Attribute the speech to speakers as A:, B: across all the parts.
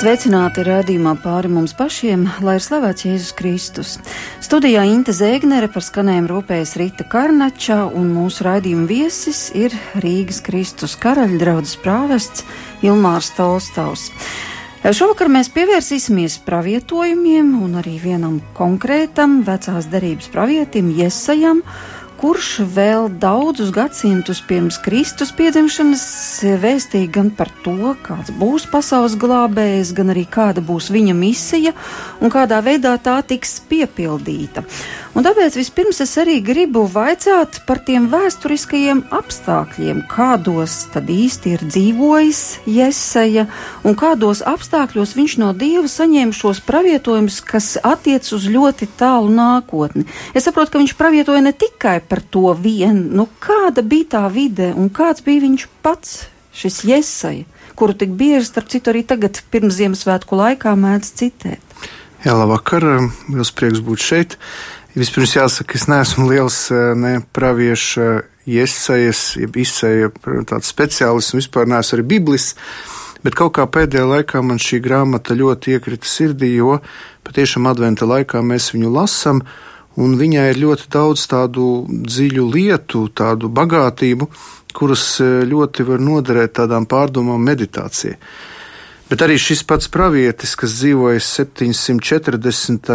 A: Esiet sveicināti rādījumā pāri mums pašiem, lai ir slavēts Jēzus Kristus. Studijā Inte Zēgnere par skanējumu rūpējas Rita Karnača un mūsu raidījuma viesis ir Rīgas Kristus karaļa draudzes prāvests Ilmārs Tolstāvs. Šovakar mēs pievērsīsimies pravietojumiem un arī vienam konkrētam vecās derības pravietim Jesajam kurš vēl daudzus gadsimtus pirms Kristus piedzimšanas vēstīja gan par to, kāds būs pasaules glābējs, gan arī kāda būs viņa misija un kādā veidā tā tiks piepildīta. Un tāpēc vispirms es arī gribu vaicāt par tiem vēsturiskajiem apstākļiem, kādos tad īsti ir dzīvojis Jesaja un kādos apstākļos viņš no Dieva saņēma šos pravietojumus, kas attiec uz ļoti tālu nākotni. Es saprotu, ka viņš pravietoja ne tikai par to vienu, nu kāda bija tā vide un kāds bija viņš pats, šis Jesaja, kuru tik bieži, starp citu, arī tagad pirms Ziemassvētku laikā mēdz citēt.
B: Jā, labvakar, liels prieks būt šeit. Vispirms jāsaka, es neesmu liels eh, ne pravieša iesaijas, jeb izsēja tāds speciālists un vispār neesmu arī biblis. Bet kaut kā pēdējā laikā man šī grāmata ļoti iekrita sirdī, jo patiešām adventa laikā mēs viņu lasām, un viņai ir ļoti daudz tādu dziļu lietu, tādu bagātību, kuras ļoti var noderēt tādām pārdomām meditācijai. Bet arī šis pats pravietis, kas dzīvoja 740.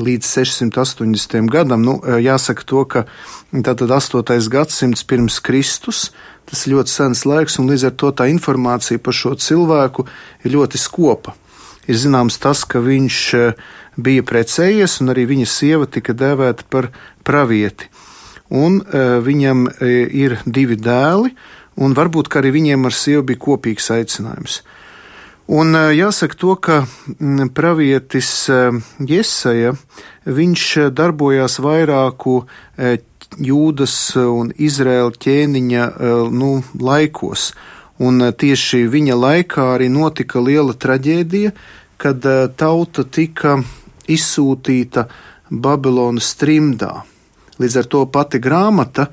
B: līdz 680. gadam, nu, jāsaka to, ka tātad 8. gadsimts pirms Kristus, tas ir ļoti sens laiks, un līdz ar to tā informācija par šo cilvēku ir ļoti skopa. Ir zināms tas, ka viņš eh, bija precējies, un arī viņa sieva tika dēvēta par pravieti. Un uh, viņam ir divi dēli, un varbūt arī viņiem ar sievu bija kopīgs aicinājums. Un jāsaka to, ka pravietis Jesaja, viņš darbojās vairāku jūdas un Izraēla ķēniņa nu, laikos. Un tieši viņa laikā arī notika liela traģēdija, kad tauta tika izsūtīta Babilonas trimdā. Līdz ar to pati grāmata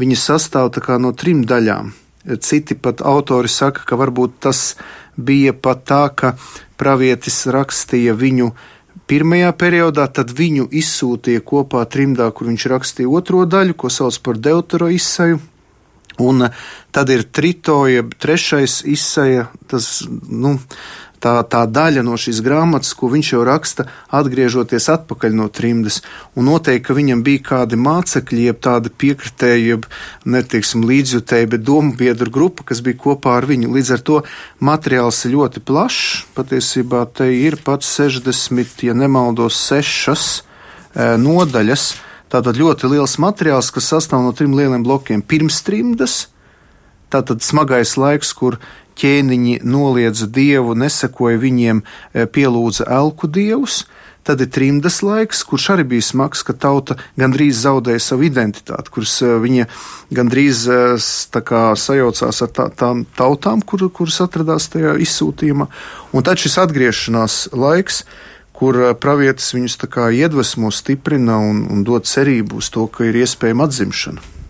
B: viņa sastāv no trim daļām. Citi pat autori saka, ka varbūt tas bija pat tā, ka pravietis rakstīja viņu pirmajā periodā, tad viņu izsūtīja kopā trimdā, kur viņš rakstīja otro daļu, ko sauc par deutero izsaju. Un tad ir trito, jeb trešais izsaja, tas, nu, tā, tā daļa no šīs grāmatas, ko viņš jau raksta, atgriežoties atpakaļ no trimdes. Un noteikti, ka viņam bija kādi mācekļi, jeb tādi piekritēji, jeb netiksim līdzjutēji, bet domu biedru grupa, kas bija kopā ar viņu. Līdz ar to materiāls ir ļoti plašs. Patiesībā te ir pat 60, ja nemaldos, sešas e, nodaļas. Tātad ļoti liels materiāls, kas sastāv no trim lieliem blokiem. Pirms trimdas, tātad smagais laiks, kur ķēniņi noliedza dievu, nesakoja viņiem, e, pielūdza elku dievus. Tad ir trimdas laiks, kurš arī bija smags, ka tauta gandrīz zaudēja savu identitāti, kuras e, viņa gandrīz e, kā, sajaucās ar tā, tām tautām, kur, kuras atradās tajā izsūtījumā. Un tad šis atgriešanās laiks, kur pravietis viņus iedvesmo, stiprina un, un dod cerību uz to, ka ir iespējama atzimšana.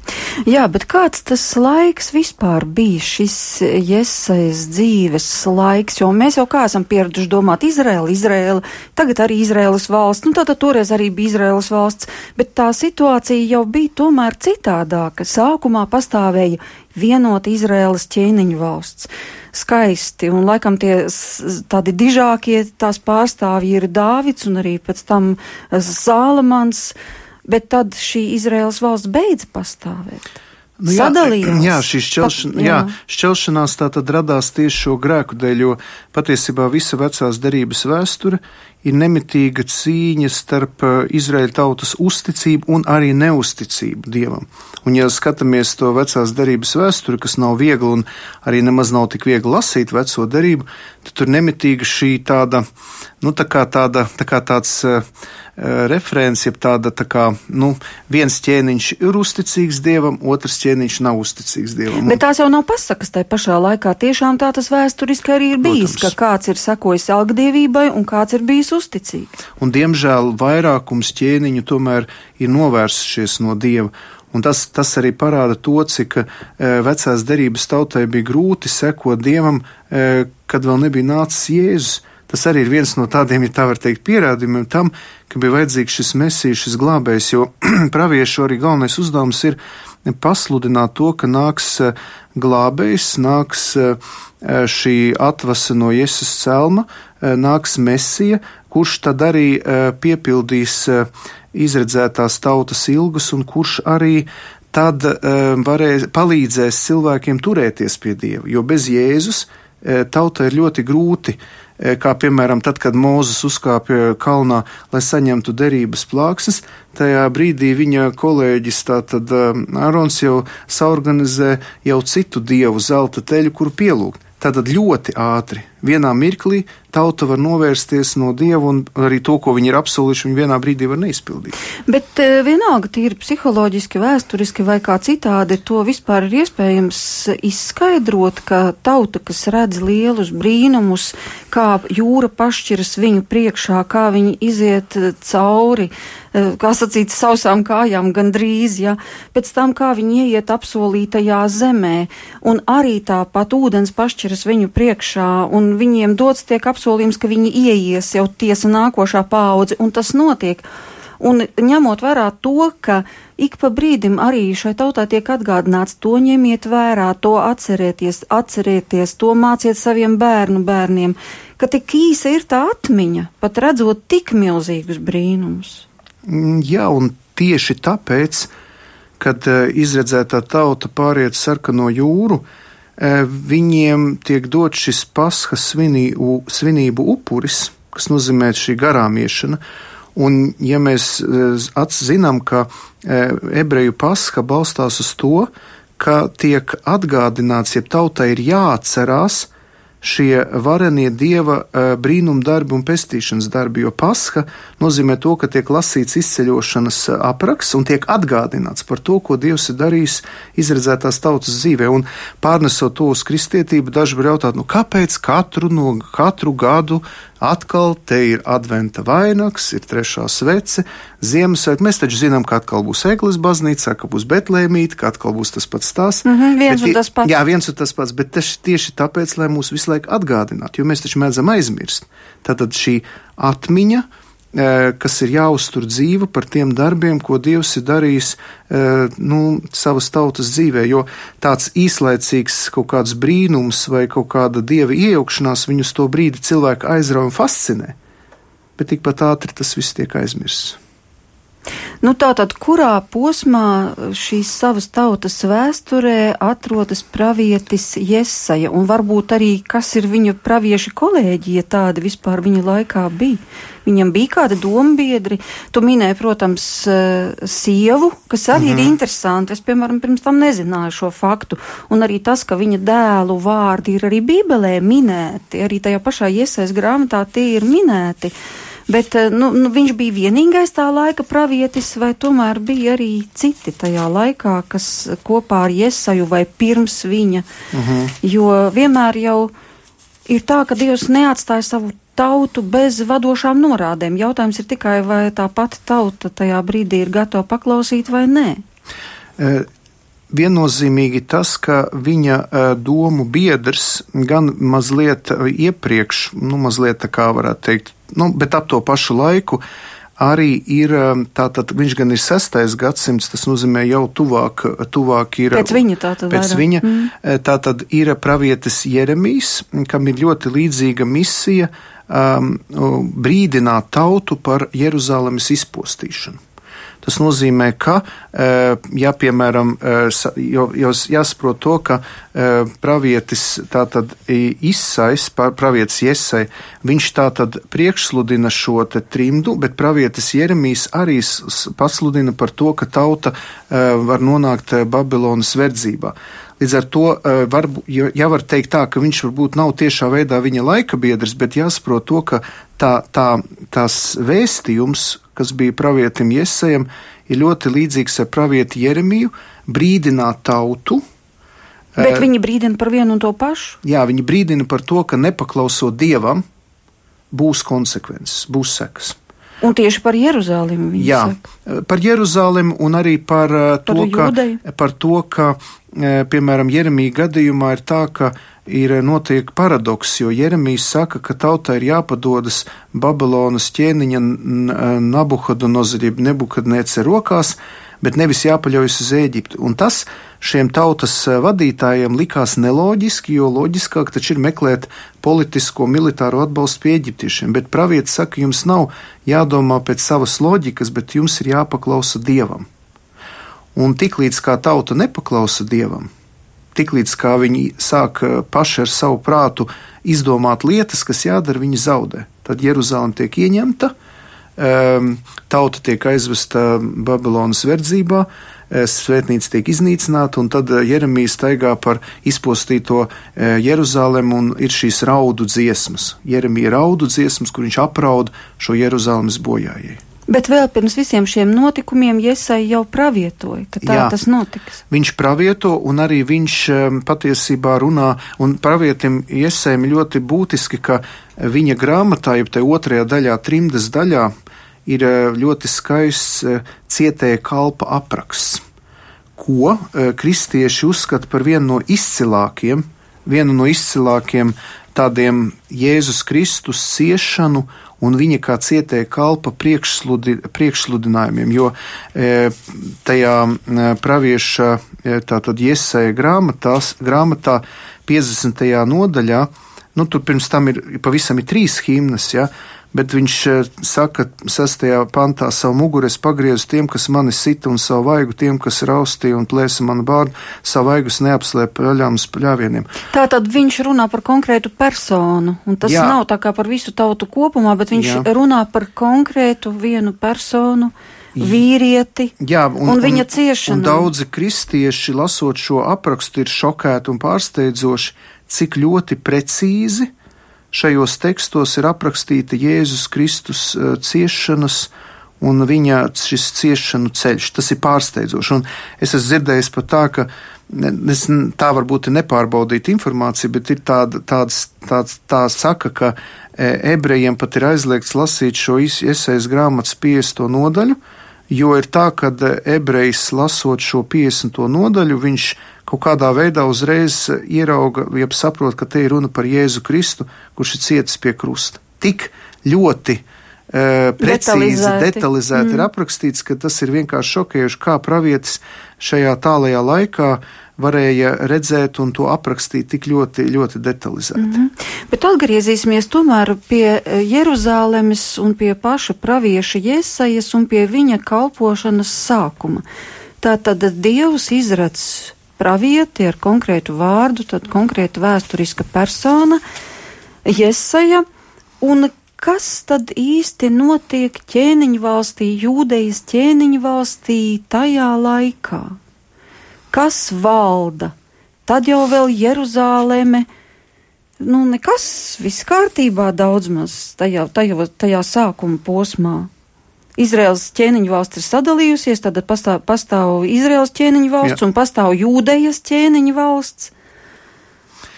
A: Jā, bet kāds tas laiks vispār bija šis iesaistīts dzīves laiks, jo mēs jau kā esam pieraduši domāt Izraēla, Izraēla, tagad arī Izraēlas valsts, nu tātad toreiz arī bija Izraēlas valsts, bet tā situācija jau bija tomēr citādāka. Sākumā pastāvēja vienota Izraēlas ķēniņu valsts. Skaisti, un laikam tie tādi dižākie tās pārstāvji ir Dāvids un arī pēc tam Zālamans. Uh, bet tad šī Izraels valsts beidza pastāvēt. Nu, jā, Sadalījās.
B: Jā, šī šķelšana, Pat, jā. Jā, šķelšanās tā tad radās tieši šo grēku dēļ, jo patiesībā visa vecās derības vēsture ir nemitīga cīņa starp uh, Izraēļa tautas uzticību un arī neusticību Dievam. Un, ja skatāmies to vecās derības vēsturi, kas nav viegli un arī nemaz nav tik viegli lasīt veco derību, tad tur nemitīga šī tāda, nu, tā kā tāda, tā kā tāds uh, Eh, referents, jeb tāda tā kā, nu, viens ķēniņš ir uzticīgs dievam, otrs ķēniņš nav uzticīgs dievam.
A: Bet tās jau nav pasakas tai pašā laikā. Tiešām tā tas vēsturiski arī ir bijis, Protams. ka kāds ir sakojis algdievībai un kāds ir bijis uzticīgs.
B: Un, diemžēl, vairākums ķēniņu tomēr ir novērsušies no dieva. Un tas, tas arī parāda to, cik e, vecās derības tautai bija grūti sekot Dievam, e, kad vēl nebija nācis Jēzus. Tas arī ir viens no tādiem, ja tā var teikt, pierādījumiem tam, ka bija vajadzīgs šis mesijas, šis glābējs, jo praviešu arī galvenais uzdevums ir pasludināt to, ka nāks e, glābējs, nāks e, šī atvasa no Jēzus celma, nāks mesija, kurš tad arī piepildīs izredzētās tautas ilgas un kurš arī tad varēs, palīdzēs cilvēkiem turēties pie Dieva, jo bez Jēzus tautai ir ļoti grūti uh, kā piemēram tad, kad Mūzes uzkāpja kalnā, lai saņemtu derības plāksnes, tajā brīdī viņa kolēģis, tātad Ārons jau saorganizē jau citu dievu zelta teļu, kuru pielūgt. Tātad ļoti ātri, vienā mirklī tauta var novērsties no dieva un arī to, ko viņi ir apsolījuši, viņi vienā brīdī var neizpildīt.
A: Bet uh, vienalga tīri psiholoģiski, vēsturiski vai kā citādi, to vispār ir iespējams izskaidrot, ka tauta, kas redz lielus brīnumus, kā jūra pašķiras viņu priekšā, kā viņi iziet e, cauri, uh, kā sacīt, sausām kājām gandrīz, ja, pēc tam, kā viņi ieiet apsolītajā zemē, un arī tāpat ūdens pašķiras viņu priekšā, un viņiem dots tiek apsolīts apsolījums, ka viņi ieies jau tiesa nākošā paudze, un tas notiek. Un ņemot vērā to, ka ik pa brīdim arī šai tautai tiek atgādināts, to ņemiet vērā, to atcerieties, atcerieties, to māciet saviem bērnu bērniem, ka tik īsa ir tā atmiņa, pat redzot tik milzīgus brīnumus.
B: Mm, jā, un tieši tāpēc, kad uh, izredzētā tauta pāriet sarkano jūru, uh, Eh, viņiem tiek dot šis paskas svinību, svinību upuris, kas nozīmē šī garāmiešana. Un, ja mēs eh, atzinām, ka eh, ebreju paska balstās uz to, ka tiek atgādināts, ja tautai ir jāatcerās, šie varenie dieva brīnumdarbi un pestīšanas darbi, jo pasha nozīmē to, ka tiek lasīts izceļošanas apraksts un tiek atgādināts par to, ko dievs ir darījis izredzētās tautas dzīvē. Un pārnesot to uz kristietību, daži var jautāt, nu kāpēc katru no katru gadu Atkal te ir adventa vainags, ir trešā svece, Ziemassvētka. Mēs taču zinām, ka atkal būs Eglis baznīca, ka būs Betlēmīte, ka atkal būs tas pats stāsts.
A: Mm -hmm, viens bet, un tas pats.
B: Jā, viens un tas pats, bet tas tieši tāpēc, lai mūs visu laiku atgādinātu, jo mēs taču mēdzam aizmirst. Tātad šī atmiņa kas ir jāuztur dzīva par tiem darbiem, ko Dievs ir darījis eh, nu, savas tautas dzīvē. Jo tāds īslaicīgs kaut kāds brīnums vai kaut kāda dieva iejaukšanās viņus to brīdi cilvēku aizrauja un fascinē, bet tikpat ātri tas viss tiek aizmirsts.
A: Nu, tātad, kurā posmā šīs savas tautas vēsturē atrodas pravietis Jesaja, un varbūt arī kas ir viņa pravieši kolēģi, ja tādi vispār viņa laikā bija? Viņam bija kādi dombiedri, tu minēji, protams, eh, sievu, kas arī mm -hmm. ir mhm. interesanti. Es, piemēram, pirms tam nezināju šo faktu, un arī tas, ka viņa dēlu vārdi ir arī Bībelē minēti, arī tajā pašā iesaist grāmatā tie ir minēti. Bet eh, nu, nu, viņš bija vienīgais tā laika pravietis, vai tomēr bija arī citi tajā laikā, kas kopā ar Iesaju vai pirms viņa? Uh mhm. -huh. Jo vienmēr jau ir tā, ka Dievs neatstāja savu tautu bez vadošām norādēm. Jautājums ir tikai, vai tā pati tauta tajā brīdī ir gatava paklausīt vai nē.
B: E viennozīmīgi tas, ka viņa uh, domu biedrs gan mazliet iepriekš, nu, mazliet tā kā varētu teikt, nu, bet ap to pašu laiku arī ir, um, tātad viņš gan ir sestais gadsimts, tas nozīmē jau tuvāk, tuvāk ir.
A: Pēc viņa tātad.
B: Pēc vairāk. viņa, mm. Eh, tātad ir pravietis Jeremijs, kam ir ļoti līdzīga misija um, brīdināt tautu par Jeruzalemes izpostīšanu. Tas nozīmē, ka, eh, ja piemēram, eh, jau jāsaprot to, ka eh, pravietis tātad izsais, pravietis Iesai, viņš tātad priekšsludina šo te trimdu, bet pravietis Jeremijs arī pasludina par to, ka tauta var nonākt Babilonas verdzībā. Līdz ar to var, ja var teikt tā, ka viņš varbūt nav tiešā veidā viņa laika biedrs, bet jāsaprot to, ka tā, tā, tās vēstījums, kas bija pravietim Iesajam, ir ļoti līdzīgs ar pravieti Jeremiju, brīdināt tautu.
A: Bet viņi brīdina par vienu un to pašu?
B: Jā, viņi brīdina par to, ka nepaklausot dievam, būs konsekvences, būs sekas.
A: Un tieši par Jeruzalemi.
B: Jā, saka. par Jeruzalemi un arī par, par to, ka, par to, ka, piemēram, Jeremija gadījumā ir tā, ka ir notiek paradoks, jo Jeremijs saka, ka tautai ir jāpadodas Babilonas ķēniņa Nabuhadonozari, Nebukadnece rokās, bet nevis jāpaļaujas uz Ēģipti. Un tas šiem tautas eh, vadītājiem likās neloģiski, jo loģiskāk taču ir meklēt politisko, militāro atbalstu pie eģiptiešiem, bet pravietis saka, jums nav jādomā pēc savas loģikas, bet jums ir jāpaklausa Dievam. Un tiklīdz kā tauta nepaklausa Dievam, tiklīdz kā viņi sāk eh, paši ar savu prātu izdomāt lietas, kas jādara, viņi zaudē. Tad Jeruzalem tiek ieņemta, um, tauta tiek aizvesta Babilonas verdzībā, eh, svētnīca tiek iznīcināta, un tad eh, Jeremijas staigā par izpostīto Jeruzalemu, un ir šīs raudu dziesmas. Jeremija raudu dziesmas, kur viņš apraud šo Jeruzalemes bojājai.
A: Bet vēl pirms visiem šiem notikumiem Iesai jau pravietoja, ka tā Jā, tas notiks.
B: Viņš pravieto, un arī viņš patiesībā runā, un pravietim Iesai ļoti būtiski, ka viņa grāmatā, jeb te otrajā daļā, trimdas daļā, ir eh, ļoti skaists eh, cietēja kalpa apraksts, ko eh, kristieši uzskata par vienu no izcilākiem, vienu no izcilākiem tādiem Jēzus Kristus ciešanu un viņa kā cietēja kalpa priekšsludi, priekšsludinājumiem, jo e, tajā e, pravieša e, tātad Iesaja grāmatās, grāmatā 50. nodaļā, nu tur pirms tam ir pavisam ir trīs himnas, ja, bet viņš eh, saka, sastajā pantā, savu muguru es pagriezu tiem, kas mani sita, un savu vaigu tiem, kas raustīja un plēsa manu bārdu, savu vaigus neapslēp paļām uz pļāvieniem.
A: Tātad viņš runā par konkrētu personu, un tas Jā. nav tā kā par visu tautu kopumā, bet viņš Jā. runā par konkrētu vienu personu vīrieti Jā, un, un viņa ciešanu.
B: Un daudzi kristieši, lasot šo aprakstu, ir šokēti un pārsteidzoši, cik ļoti precīzi šajos tekstos ir aprakstīta Jēzus Kristus eh, ciešanas un viņa šis ciešanu ceļš. Tas ir pārsteidzoši. Un es esmu dzirdējis pat tā, ka es tā varbūt nepārbaudīta informācija, bet ir tāda, tāds, tāds, tā saka, ka e, ebrejiem pat ir aizliegts lasīt šo iesaistas grāmatas 50. nodaļu, jo ir tā, ka ebrejs lasot šo 50. nodaļu, viņš kaut kādā veidā uzreiz ierauga, jeb saprot, ka te ir runa par Jēzu Kristu, kurš ir cietis pie krusta. Tik ļoti uh, precīzi, detalizēti, detalizēti mm. ir aprakstīts, ka tas ir vienkārši šokējoši, kā pravietis šajā tālajā laikā varēja redzēt un to aprakstīt tik ļoti, ļoti detalizēti. Mm -hmm.
A: Bet atgriezīsimies tomēr pie Jeruzālemes un pie paša pravieša Jēsajas un pie viņa kalpošanas sākuma. Tātad Dievs izradz pravieti ar konkrētu vārdu, tad konkrēta vēsturiska persona, Jesaja, un kas tad īsti notiek ķēniņu valstī, jūdejas ķēniņu valstī tajā laikā? Kas valda? Tad jau vēl Jeruzāleme, nu nekas, viss kārtībā daudz maz tajā, tajā, tajā sākuma posmā. Izraels ķēniņu valsts ir sadalījusies, tad pastāv, pastāv Izraels ķēniņu valsts Jā. un pastāv Jūdejas ķēniņu valsts.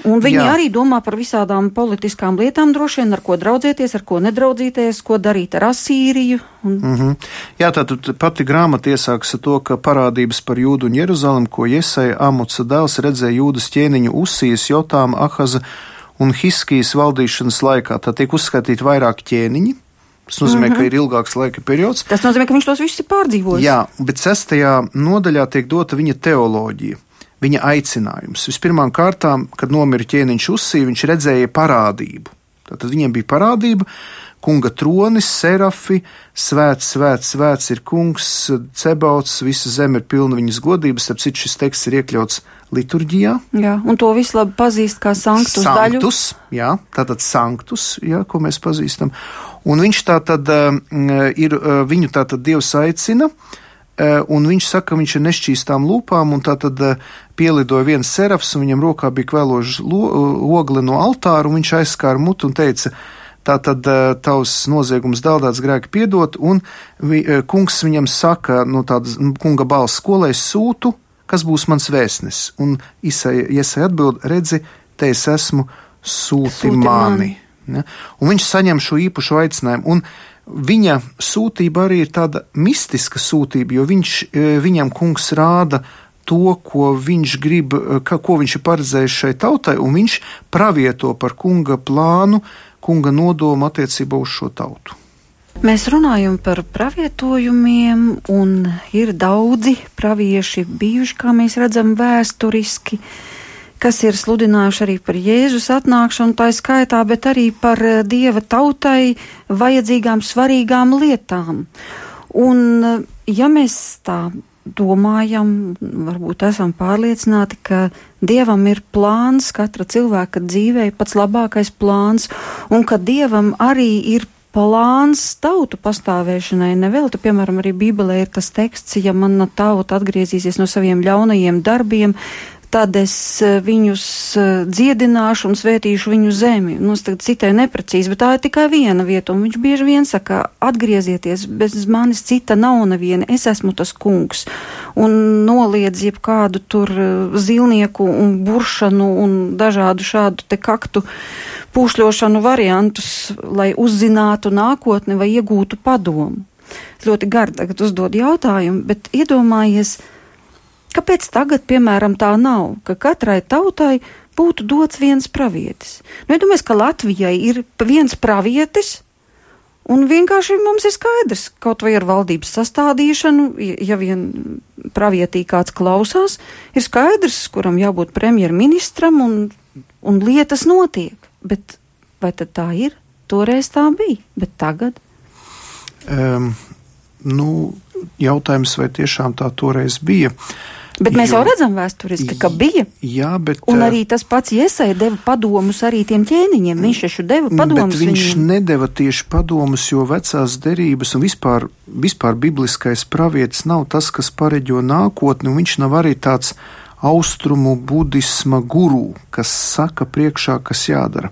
A: Un viņi Jā. arī domā par visādām politiskām lietām, droši vien, ar ko draudzēties, ar ko nedraudzīties, ko darīt ar Asīriju. Un...
B: Mm -hmm. Jā, tātad pati grāmata iesākas ar to, ka parādības par Jūdu un Jeruzalem, ko Iesaja Amuca dēls redzēja Jūdas ķēniņu Usijas, Jotāma, Ahaza un Hiskijas valdīšanas laikā. Tā tiek uzskatīti vairāk ķēniņi Tas nozīmē, mm -hmm. ka mhm. ir ilgāks laika periods.
A: Tas nozīmē, ka viņš tos visus ir pārdzīvojis.
B: Jā, bet sestajā nodaļā tiek dota viņa teoloģija, viņa aicinājums. Vispirmām kārtām, kad nomira ķēniņš Usī, viņš redzēja parādību. Tātad viņiem bija parādība, kunga tronis, serafi, svēts, svēts, svēts ir kungs, cebauts, visa zeme ir pilna viņas godības, starp citu šis teksts ir iekļauts liturģijā.
A: Jā, un to visu labi pazīst kā sanktus,
B: sanktus daļu. Jā, tātad sanktus, jā, ko mēs pazīstam. Un viņš tā tad eh, ir, eh, viņu tā tad Dievs aicina, eh, un viņš saka, ka viņš ir nešķīstām lūpām, un tā tad pielidoja viens serafs, un viņam rokā bija kvēložs ogle no altāra, un viņš aizskāra mutu un teica, tā tad tavs noziegums daldāts grēki piedot, un vi, kungs viņam saka, no tādas kunga balss, ko lai sūtu, kas būs mans vēstnes, un Iesai atbild, redzi, te es esmu, sūti, sūti mani. mani. Ja? Un viņš saņem šo īpašo aicinājumu. Un viņa sūtība arī ir tāda mistiska sūtība, jo viņš, viņam kungs rāda to, ko viņš grib, ka, ko viņš ir paredzējis šai tautai, un viņš pravieto par kunga plānu, kunga nodomu attiecībā uz šo tautu.
A: Mēs runājam par pravietojumiem, un ir daudzi pravieši bijuši, kā mēs redzam, vēsturiski, kas ir sludinājuši arī par Jēzus atnākšanu, tā skaitā, bet arī par Dieva tautai vajadzīgām svarīgām lietām. Un, ja mēs tā domājam, varbūt esam pārliecināti, ka Dievam ir plāns katra cilvēka dzīvē, pats labākais plāns, un ka Dievam arī ir plāns tautu pastāvēšanai. Nevelti, piemēram, arī Bībelē ir tas teksts, ja mana tauta atgriezīsies no saviem ļaunajiem darbiem, tad es eh, viņus eh, dziedināšu un svētīšu viņu zemi. Nu, es tagad citēju neprecīzi, bet tā ir tikai viena vieta, un viņš bieži vien saka, atgriezieties, bez manis cita nav neviena, es esmu tas kungs, un noliedz jebkādu tur eh, zilnieku un buršanu un dažādu šādu te kaktu pūšļošanu variantus, lai uzzinātu nākotni vai iegūtu padomu. Ļoti gari tagad uzdod jautājumu, bet iedomājies, Kāpēc tagad, piemēram, tā nav, ka katrai tautai būtu dots viens pravietis? Nu, iedomājieties, ka Latvijai ir viens pravietis, un vienkārši mums ir skaidrs, kaut vai ar valdības sastādīšanu, ja vien pravietī kāds klausās, ir skaidrs, kuram jābūt premjerministram, un, un lietas notiek. Bet vai tad tā ir? Toreiz tā bija, bet tagad?
B: Um, nu, jautājums, vai tiešām tā toreiz bija? Uh,
A: Bet mēs jo, jau redzam vēsturiski, ka bija.
B: Jā, bet.
A: Un arī tas pats Iesai deva padomus arī tiem ķēniņiem. Viņš taču deva padomus.
B: Viņš viņiem. nedeva tieši padomus, jo vecās derības un vispār, vispār bibliskais pravietis nav tas, kas pareģo nākotni, un viņš nav arī tāds austrumu budisma guru, kas saka priekšā, kas jādara.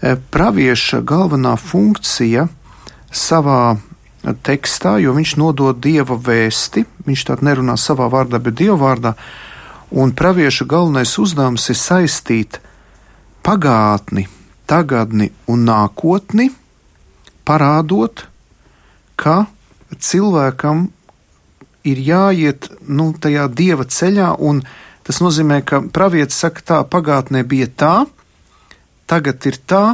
B: E, pravieša galvenā funkcija savā tekstā, jo viņš nodod dieva vēsti. Viņš tādu nerunā savā vārdā, bet dieva vārdā. Un pravieša galvenais uzdevums ir saistīt pagātni, tagadni un nākotni, parādot, ka cilvēkam ir jāiet nu, tajā dieva ceļā, un tas nozīmē, ka pravietis saka, tā pagātnē bija tā, tagad ir tā,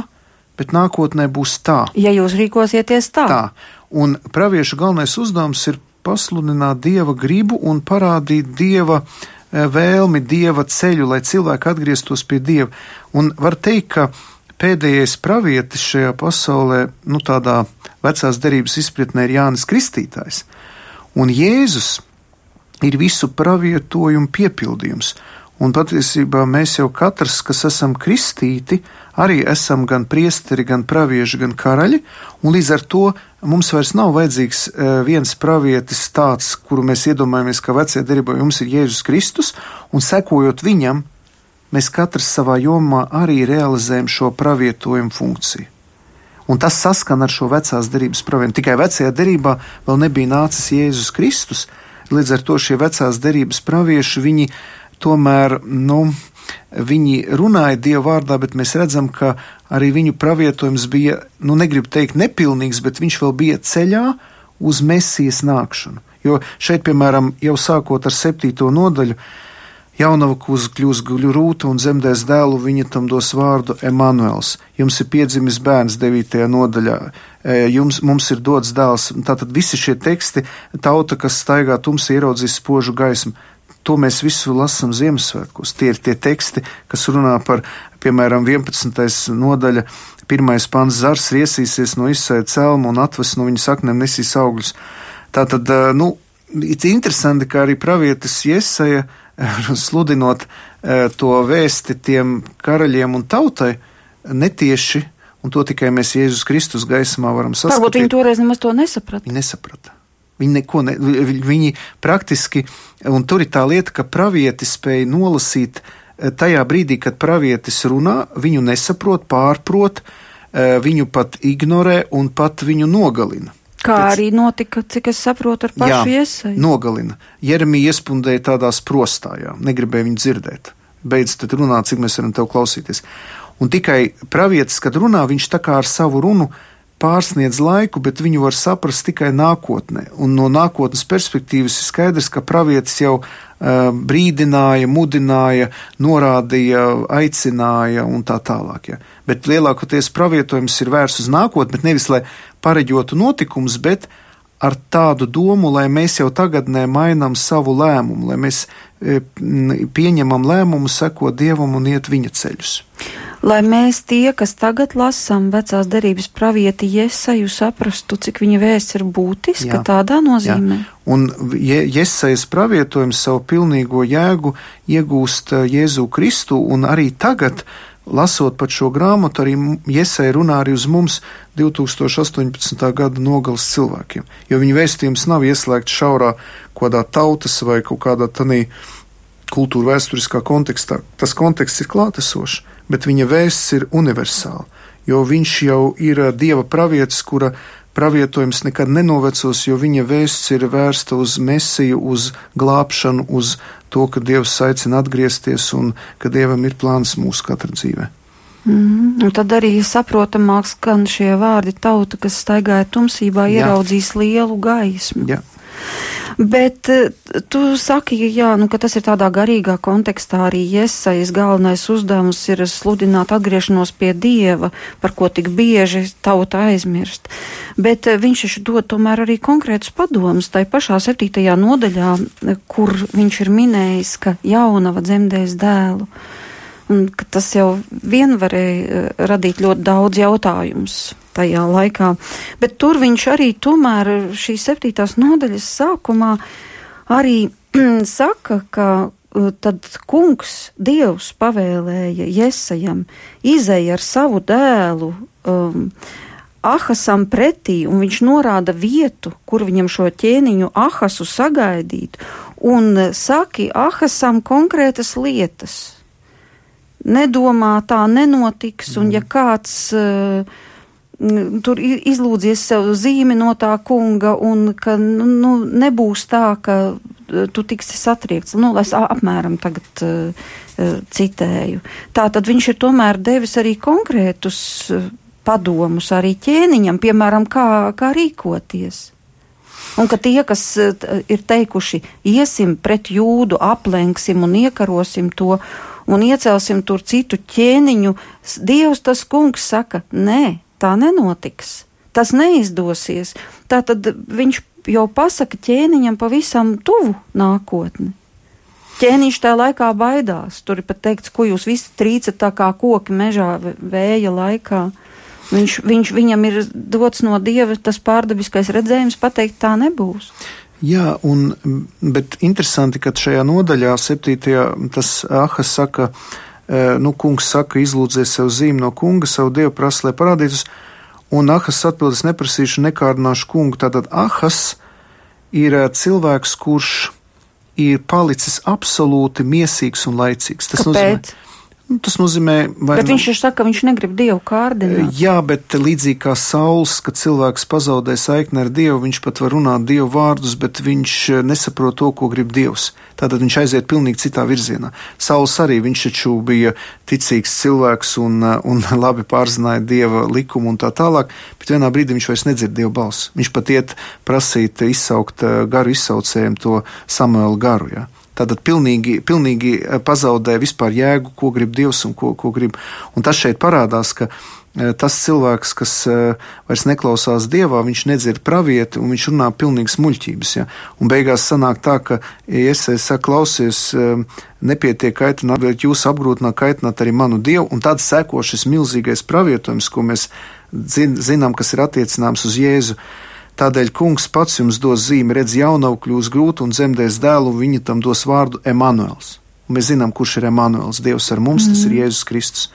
B: bet nākotnē būs tā.
A: Ja jūs rīkosieties tā, tā.
B: Un pravieša galvenais uzdevums ir pasludināt dieva gribu un parādīt dieva e, vēlmi, dieva ceļu, lai cilvēki atgrieztos pie dieva. Un var teikt, ka pēdējais pravietis šajā pasaulē, nu tādā vecās derības izpratnē, ir Jānis Kristītājs. Un Jēzus ir visu pravietojumu piepildījums. Un patiesībā mēs jau katrs, kas esam kristīti, arī esam gan priesteri, gan pravieši, gan karaļi, un līdz ar to mums vairs nav vajadzīgs uh, viens pravietis tāds, kuru mēs iedomājamies, ka vecajā derībā jums ir Jēzus Kristus, un sekojot viņam, mēs katrs savā jomā arī realizējam šo pravietojumu funkciju. Un tas saskan ar šo vecās derības pravienu. Tikai vecajā derībā vēl nebija nācis Jēzus Kristus, līdz ar to šie vecās derības pravieši, viņi tomēr, nu, viņi runāja Dieva vārdā, bet mēs redzam, ka arī viņu pravietojums bija, nu, negribu teikt nepilnīgs, bet viņš vēl bija ceļā uz mesijas nākšanu. Jo šeit, piemēram, jau sākot ar septīto nodaļu, Jaunava kūza kļūs guļu rūta un zemdēs dēlu, viņa tam dos vārdu Emanuels. Jums ir piedzimis bērns devītajā nodaļā, e, jums, mums ir dots dēls. Tātad visi šie teksti, tauta, kas staigā tumsi, ieraudzīs spožu gaismu. To mēs visu lasām Ziemassvētkos. Tie ir tie teksti, kas runā par, piemēram, 11. nodaļa, pirmais pants zars riesīsies no izsēja celmu un atves no viņa saknēm nesīs augļus. Tātad, nu, ir interesanti, ka arī pravietis Jesaja, sludinot to vēsti tiem karaļiem un tautai, netieši, un to tikai mēs Jēzus Kristus gaismā varam saskatīt.
A: Varbūt viņi toreiz nemaz to nesaprata.
B: Nesaprata. Viņi ne, viņi praktiski, un tur ir tā lieta, ka pravietis spēja nolasīt eh, tajā brīdī, kad pravietis runā, viņu nesaprot, pārprot, eh, viņu pat ignorē un pat viņu nogalina.
A: Kā Pēc... arī notika, cik es saprotu, ar pašu iesaistu.
B: Nogalina. Jeremija iespundēja tādā sprostājā, negribēja viņu dzirdēt. Beidz tad runāt, cik mēs varam tev klausīties. Un tikai pravietis, kad runā, viņš tā kā ar savu runu pārsniedz laiku, bet viņu var saprast tikai nākotnē. Un no nākotnes perspektīvas ir skaidrs, ka pravietis jau uh, brīdināja, mudināja, norādīja, aicināja un tā tālāk. Ja. Bet lielākoties pravietojums ir vērsts uz nākotni, bet nevis lai pareģotu notikumus, bet ar tādu domu, lai mēs jau tagadnē mainām savu lēmumu, lai mēs e, pieņemam lēmumu, sekot Dievam un iet viņa ceļus.
A: Lai mēs tie, kas tagad lasām vecās derības pravieti Ieseju, saprastu, cik viņa vēsts ir būtiska, jā, tādā nozīmē. Jā.
B: Un Iesejas pravietojums savu pilnīgo jēgu iegūst e, Jēzu Kristu, un arī tagad lasot pat šo grāmatu, arī Iesai runā arī uz mums 2018. gada nogales cilvēkiem, jo viņa vēstījums nav ieslēgts šaurā kādā tautas vai kaut kādā tanī kultūra vēsturiskā kontekstā. Tas konteksts ir klātesošs, bet viņa vēsts ir universāla, jo viņš jau ir dieva pravietis, kura pravietojums nekad nenovecos, jo viņa vēsts ir vērsta uz mesiju, uz glābšanu, uz to, ka Dievs aicina atgriezties un ka Dievam ir plāns mūsu katra dzīvē.
A: Mm, un tad arī saprotamāk skan šie vārdi tauta, kas staigāja tumsībā, ieraudzīs Jā. lielu gaismu. Jā. Bet eh, tu saki, jā, nu, ka tas ir tādā garīgā kontekstā arī iesaistīts. Galvenais uzdevums ir sludināt atgriešanos pie dieva, par ko tik bieži tauta aizmirst. Bet eh, viņš taču dod tomēr arī konkrētus padomus. Tai pašā septītajā nodaļā, eh, kur viņš ir minējis, ka jaunava dzemdēs dēlu. Un tas jau vien varēja radīt ļoti daudz jautājumus tajā laikā. Bet tur viņš arī tomēr šīs septītās nodaļas sākumā arī saka, ka uh, tad kungs, Dievs pavēlēja Jesajam izēja ar savu dēlu um, Ahasam pretī, un viņš norāda vietu, kur viņam šo ķēniņu Ahasu sagaidīt, un saki Ahasam konkrētas lietas. Nedomā tā nenotiks, un ja mm. kāds uh, tur izlūdzies sev zīmi no tā kunga un ka nu, nu, nebūs tā, ka e, tu tiksi satriekts. Nu, es apmēram tagad uh, citēju. Tā tad viņš ir tomēr devis arī konkrētus padomus arī ķēniņam, piemēram, kā, kā rīkoties. Un ka tie, kas ir teikuši, iesim pret jūdu, aplenksim un iekarosim to un iecelsim tur citu ķēniņu, Dievs tas kungs saka, nē, tā nenotiks. Tas neizdosies. Tātad viņš jau pasaka ķēniņam pavisam tuvu nākotni. Ķēniņš tajā laikā baidās. Tur ir pat teikts, ko jūs visi trīcat tā kā koki mežā vēja laikā. Viņš, viņš, viņam ir dots no dieva tas pārdabiskais redzējums, pateikt, tā nebūs.
B: Jā, un, bet interesanti, ka šajā nodaļā, septītajā, tas Ahas saka, uh, nu, kungs saka, izlūdzies sev zīmi no kunga, savu dievu prasa, lai parādītos, un Ahas atbildes neprasīšu, nekārdināšu kungu. Tātad Ahas ir cilvēks, kurš ir palicis absolūti miesīgs un laicīgs.
A: Tas Kāpēc? nozīmē,
B: tas nozīmē,
A: vai. Bet nu, viņš ir saka, ka viņš negrib dievu kārdināt.
B: Jā, bet līdzīgi kā saules, kad cilvēks pazaudē saikni ar dievu, viņš pat var runāt dievu vārdus, bet viņš eh, nesaprot to, ko grib dievs. Tātad viņš aiziet pilnīgi citā virzienā. Saules arī viņš taču bija ticīgs cilvēks un, eh, un labi pārzināja dieva likumu un tā tālāk, bet vienā brīdī viņš vairs nedzird dievu balsi. Viņš pat iet prasīt izsaukt eh, garu izsaucējiem to Samuelu garu. Ja? Tātad pilnīgi, pilnīgi eh, pazaudē vispār jēgu, ko grib Dievs un ko, ko grib. Un tas šeit parādās, ka eh, tas cilvēks, kas eh, vairs neklausās dievā, viņš nedzird pravieti un viņš runā pilnīgas muļķības. Ja? Un beigās sanāk tā, ka, ja es saku, klausies, nepietiek kaitināt, bet jūs apgrūtināt kaitināt arī manu dievu, un tad seko šis milzīgais pravietojums, ko mēs zinām, kas ir attiecināms uz Jēzu. Tādēļ kungs pats jums dos zīmi, redz, jaunavu kļūs grūti un dzemdēs dēlu, un viņa tam dos vārdu Emanuels. Un mēs zinām, kurš ir Emanuels. Dievs ar mums, mm. tas ir mhm. Jēzus Kristus.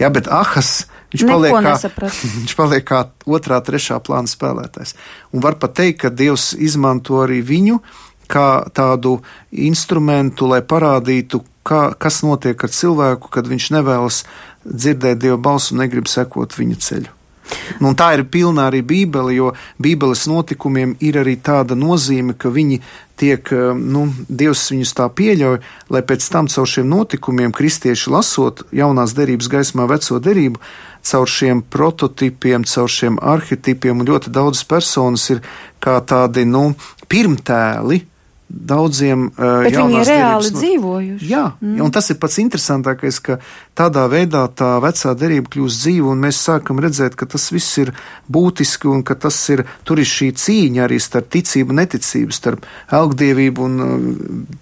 B: Jā, bet Ahas, viņš
A: Neko
B: paliek, kā, viņš paliek kā otrā, trešā plāna spēlētājs. Un var pat teikt, ka Dievs izmanto arī viņu kā tādu instrumentu, lai parādītu, kā, kas notiek ar cilvēku, kad viņš nevēlas dzirdēt Dieva balsu un negrib sekot viņa ceļu. Nu, tā ir pilna arī Bībele, jo Bībeles notikumiem ir arī tāda nozīme, ka viņi tiek, nu, Dievs viņus tā pieļauj, lai pēc tam caur šiem notikumiem kristieši lasot jaunās derības gaismā veco derību, caur šiem prototipiem, caur šiem arhetipiem, un ļoti daudz personas ir kā tādi, nu, pirmtēli daudziem uh,
A: Bet viņi ir reāli no... dzīvojuši.
B: Jā, mm. un tas ir pats interesantākais, ka tādā veidā tā vecā derība kļūst dzīva, un mēs sākam redzēt, ka tas viss ir būtiski, un ka tas ir, tur ir šī cīņa arī starp ticību un neticību, starp elgdievību un uh,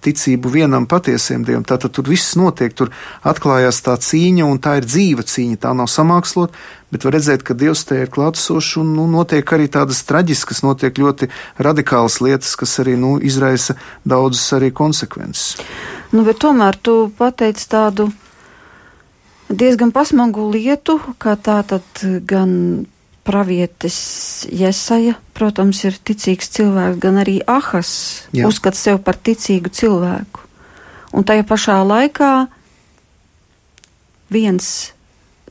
B: ticību vienam patiesiem dievam. Tātad tur viss notiek, tur atklājās tā cīņa, un tā ir dzīva cīņa, tā nav samākslot, bet var redzēt, ka Dievs te ir klātsošs un nu, notiek arī tādas traģiskas, notiek ļoti radikālas lietas, kas arī nu, izraisa daudzas arī konsekvences.
A: Nu, bet tomēr tu pateici tādu diezgan pasmagu lietu, kā tā tad gan pravietis Jesaja, protams, ir ticīgs cilvēks, gan arī Ahas Jā. uzskata sev par ticīgu cilvēku. Un tajā pašā laikā viens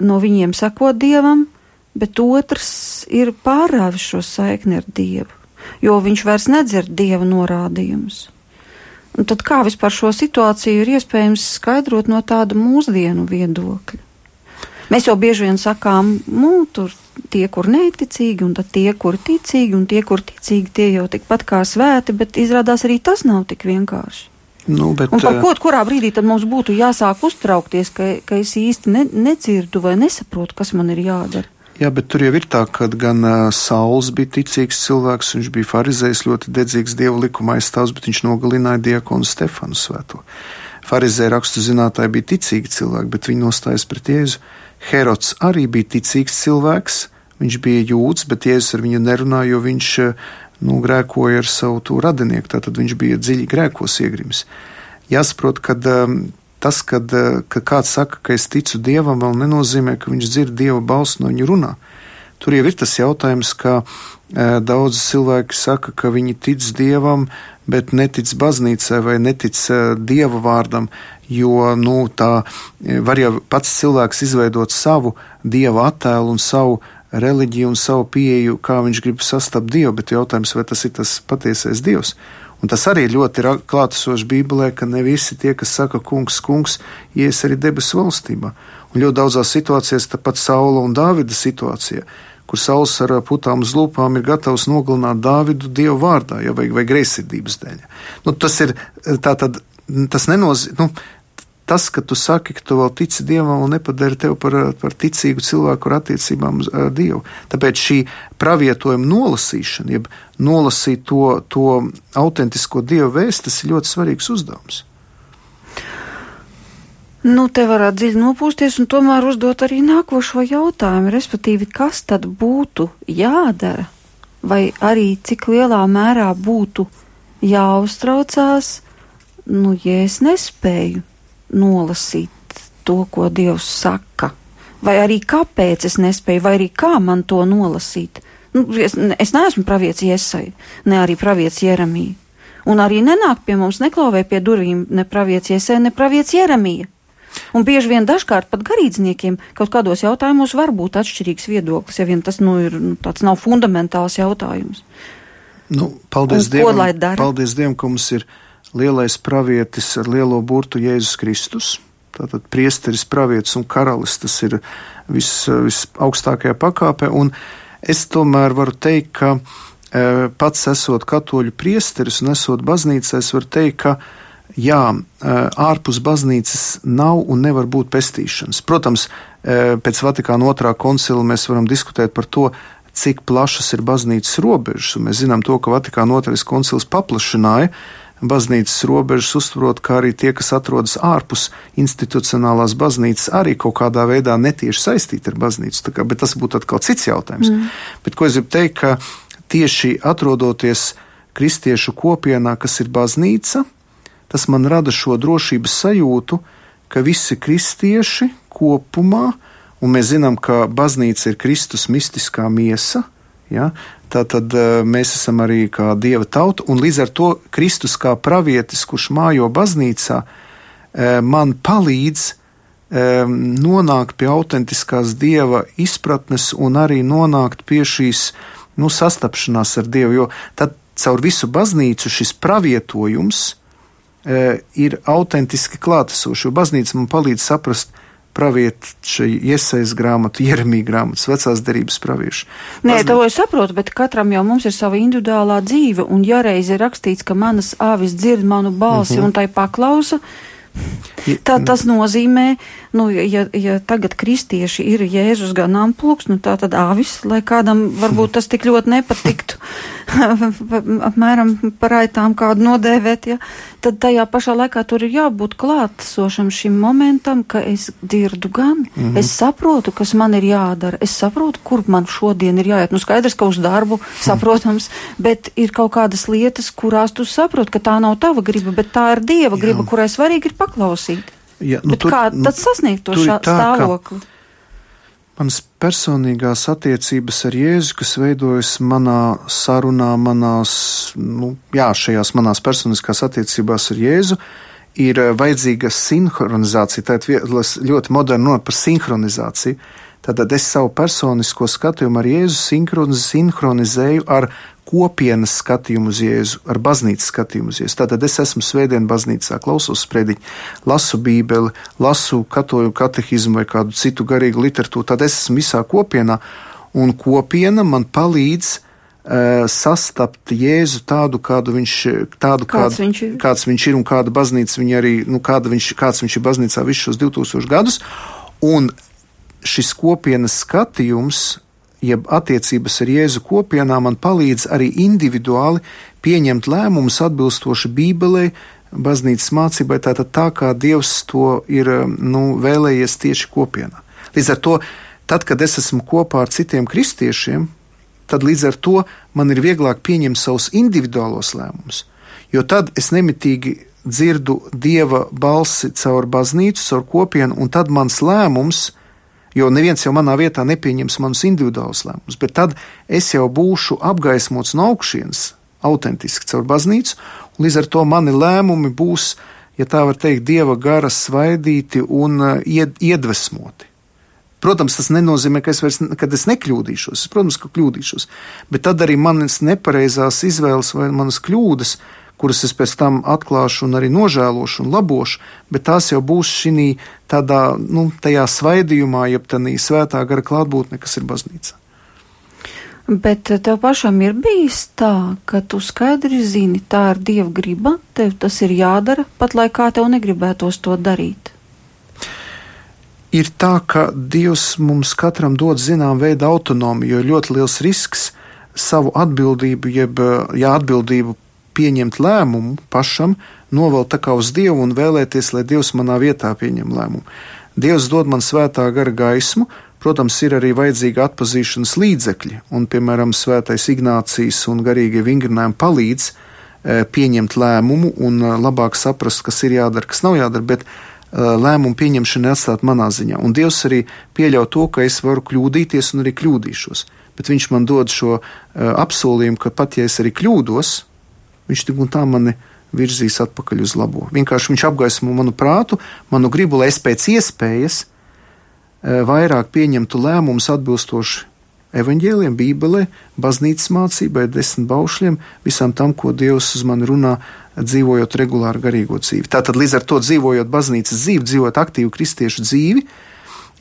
A: no viņiem sakot dievam, bet otrs ir pārāvis šo saikni ar dievu, jo viņš vairs nedzird dieva norādījumus. Un tad kā vispār šo situāciju ir iespējams skaidrot no tāda mūsdienu viedokļa? Mēs jau bieži vien sakām, nu, tur tie, kur neticīgi, un tie, kur ticīgi, un tie, kur ticīgi, tie jau tikpat kā svēti, bet izrādās arī tas nav tik vienkārši.
B: Nu, bet,
A: un par ko, kurā brīdī tad mums būtu jāsāk uztraukties, ka, ka es īsti ne, nedzirdu vai nesaprotu, kas man ir jādara?
B: Jā, bet tur jau ir tā, ka gan uh, Sauls bija ticīgs cilvēks, viņš bija farizējs, ļoti dedzīgs dievu likuma aizstāvs, bet viņš nogalināja diakonu Stefanu Svēto. Farizēja rakstu zinātāji bija ticīgi cilvēki, bet viņi nostājas pret Jēzu. Herods arī bija ticīgs cilvēks, viņš bija jūds, bet Jēzus ar viņu nerunāja, jo viņš uh, nu, grēkoja ar savu radinieku, tātad viņš bija dziļi grēkos iegrims. Jāsaprot, ka um, tas, kad, uh, ka kāds saka, ka es ticu dievam, vēl nenozīmē, ka viņš dzird dieva balsi no viņa runā. Tur jau ir tas jautājums, ka e, daudz cilvēki saka, ka viņi tic dievam, bet netic baznīcai vai netic e, dieva vārdam, jo nu, tā var jau pats cilvēks izveidot savu dieva attēlu un savu reliģiju un savu pieeju, kā viņš grib sastapt Dievu, bet jautājums, vai tas ir tas patiesais Dievs. Un tas arī ļoti klātesoši Bībelē, ka ne visi tie, kas saka, kungs, kungs, ies arī debesu valstībā. Un ļoti daudzās situācijās, tāpat Saula un Dāvida situācijā, kur Sauls ar putām uz lūpām ir gatavs nogalināt Dāvidu Dievu vārdā, ja vai, vai greizsirdības dēļ. Nu, tas ir tā tad, tas nenozīmē, nu, tas, ka tu saki, ka tu vēl tici Dievam un nepadari tevi par, par ticīgu cilvēku ar attiecībām uh, Dievu. Tāpēc šī pravietojuma nolasīšana, jeb nolasīt to, to autentisko Dievu vēstu, tas ir ļoti svarīgs uzdevums.
A: Nu, te varētu dziļi nopūsties un tomēr uzdot arī nākošo jautājumu, respektīvi, kas tad būtu jādara, vai arī cik lielā mērā būtu jāuztraucās, nu, ja es nespēju nolasīt to, ko Dievs saka. Vai arī kāpēc es nespēju, vai arī kā man to nolasīt. Nu, es, es neesmu pravietis Iesai, ne arī pravietis Jeremija. Un arī nenāk pie mums, neklauvē pie durvīm ne pravietis Iesai, ne pravietis Jeremija. Un bieži vien dažkārt pat garīdzniekiem kaut kādos jautājumos var būt atšķirīgs viedoklis, ja vien tas nu, ir nu, tāds nav fundamentāls jautājums.
B: Nu, paldies, un, Dievam, paldies Dievam, ka mums ir lielais pravietis ar lielo burtu Jēzus Kristus. Tātad priesteris, pravietis un karalis tas ir vis, visaugstākajā pakāpē. Un es tomēr varu teikt, ka e, pats esot katoļu priesteris un esot baznīcā, es varu teikt, ka jā, e, ārpus baznīcas nav un nevar būt pestīšanas. Protams, e, pēc Vatikāna otrā koncila mēs varam diskutēt par to, cik plašas ir baznīcas robežas, mēs zinām to, ka Vatikāna otrais koncils paplašināja uh, baznīcas robežas, uztverot, ka arī tie, kas atrodas ārpus institucionālās baznīcas, arī kaut kādā veidā netieši saistīti ar baznīcu. Kā, bet tas būtu atkal cits jautājums. Mm. Bet ko es gribu teikt, ka tieši atrodoties kristiešu kopienā, kas ir baznīca, tas man rada šo drošības sajūtu, ka visi kristieši kopumā, un mēs zinām, ka baznīca ir Kristus mistiskā miesa, Ja? Tātad eh, mēs esam arī kā dieva tauta, un līdz ar to Kristus kā pravietis, kurš mājo baznīcā, eh, man palīdz eh, nonākt pie autentiskās dieva izpratnes un arī nonākt pie šīs nu, sastapšanās ar dievu. Jo tad caur visu baznīcu šis pravietojums ir autentiski klātesošs, jo baznīca man palīdz saprast, pravieša iesaistas grāmatu, Jeremija grāmatas, vecās derības praviešu.
A: Nē, Baznī... to es saprotu, bet katram jau mums ir sava individuālā dzīve, un ja reiz ir rakstīts, ka manas āvis dzird manu balsi mhm. -huh. un tai paklausa, Tā, tas nozīmē, nu, ja, ja tagad kristieši ir Jēzus ganāmpulks, nu tā tad āvis, lai kādam varbūt tas tik ļoti nepatiktu, apmēram par aitām kādu nodēvēt, ja, tad tajā pašā laikā tur ir jābūt klātsošam šim momentam, ka es dzirdu gan, mm -hmm. es saprotu, kas man ir jādara, es saprotu, kur man šodien ir jāiet. Nu, skaidrs, ka uz darbu, saprotams, bet ir kaut kādas lietas, kurās tu saproti, ka tā nav tava griba, bet tā ir Dieva griba, Jā. kurai svarīgi ir paklausīt.
B: Ja, nu,
A: bet tur, kā tad sasniegt to šā, tā, stāvokli?
B: Manas personīgās attiecības ar Jēzu, kas veidojas manā sarunā, manās, nu, jā, šajās manās personiskās attiecībās ar Jēzu, ir eh, vajadzīga sinhronizācija. Tā ir ļoti moderna nota par sinhronizāciju. Tātad es savu personisko skatījumu ar Jēzu sinhronizēju ar kopienas skatījumu uz Jēzu, ar baznīcas skatījumu uz Jēzu. Tātad es esmu svētdien baznīcā, klausos sprediķi, lasu bībeli, lasu katoju katehizmu vai kādu citu garīgu literatūru, tad es esmu visā kopienā, un kopiena man palīdz uh, sastapt Jēzu tādu, kādu viņš, tādu, kāds, kādu, viņš ir. kāds viņš ir un kāda baznīca viņa arī, nu, kāda viņš, kāds viņš ir baznīcā visus šos 2000 gadus, un šis kopienas skatījums jeb attiecības ar Jēzu kopienā man palīdz arī individuāli pieņemt lēmumus atbilstoši Bībelei, baznīcas mācībai, tātad tā kā Dievs to ir nu, vēlējies tieši kopienā. Līdz ar to, tad, kad es esmu kopā ar citiem kristiešiem, tad līdz ar to man ir vieglāk pieņemt savus individuālos lēmumus, jo tad es nemitīgi dzirdu Dieva balsi caur baznīcu, caur kopienu, un tad mans lēmums ir Jo neviens jau manā vietā nepieņems manus individuālus lēmumus, bet tad es jau būšu apgaismots no augšienes, autentiski caur baznīcu, un līdz ar to mani lēmumi būs, ja tā var teikt, dieva gara svaidīti un uh, ied, iedvesmoti. Protams, tas nenozīmē, ka es vairs es nekļūdīšos. Protams, ka kļūdīšos, bet tad arī manas nepareizās izvēles vai manas kļūdas kuras es pēc tam atklāšu un arī nožēlošu un labošu, bet tās jau būs šī tādā, nu, tajā svaidījumā, jeb tādā svētā gara klātbūtne, kas ir baznīca.
A: Bet tev pašam ir bijis tā, ka tu skaidri zini, tā ir dieva griba, tev tas ir jādara, pat lai kā tev negribētos to darīt.
B: Ir tā, ka Dievs mums katram dod zinām veidu autonomiju, jo ļoti liels risks savu atbildību, jeb ja atbildību pieņemt lēmumu pašam, novelt tā kā uz Dievu un vēlēties, lai Dievs manā vietā pieņem lēmumu. Dievs dod man svētā gara gaismu, protams, ir arī vajadzīga atpazīšanas līdzekļi, un, piemēram, svētais Ignācijas un garīgie vingrinājumi palīdz e, pieņemt lēmumu un e, labāk saprast, kas ir jādara, kas nav jādara, bet e, lēmumu pieņemšana atstāt manā ziņā. Un Dievs arī pieļauj to, ka es varu kļūdīties un arī kļūdīšos. Bet viņš man dod šo uh, apsolījumu, ka pat ja es arī kļūdos, viņš tik un tā mani virzīs atpakaļ uz labo. Vienkārši viņš apgaismo manu prātu, manu gribu, lai es pēc iespējas e, vairāk pieņemtu lēmumus atbilstoši evaņģēliem, Bībelē, baznīcas mācībai, desmit baušļiem, visam tam, ko Dievs uz mani runā, dzīvojot regulāru garīgo dzīvi. Tātad līdz ar to dzīvojot baznīcas dzīvi, dzīvojot aktīvu kristiešu dzīvi,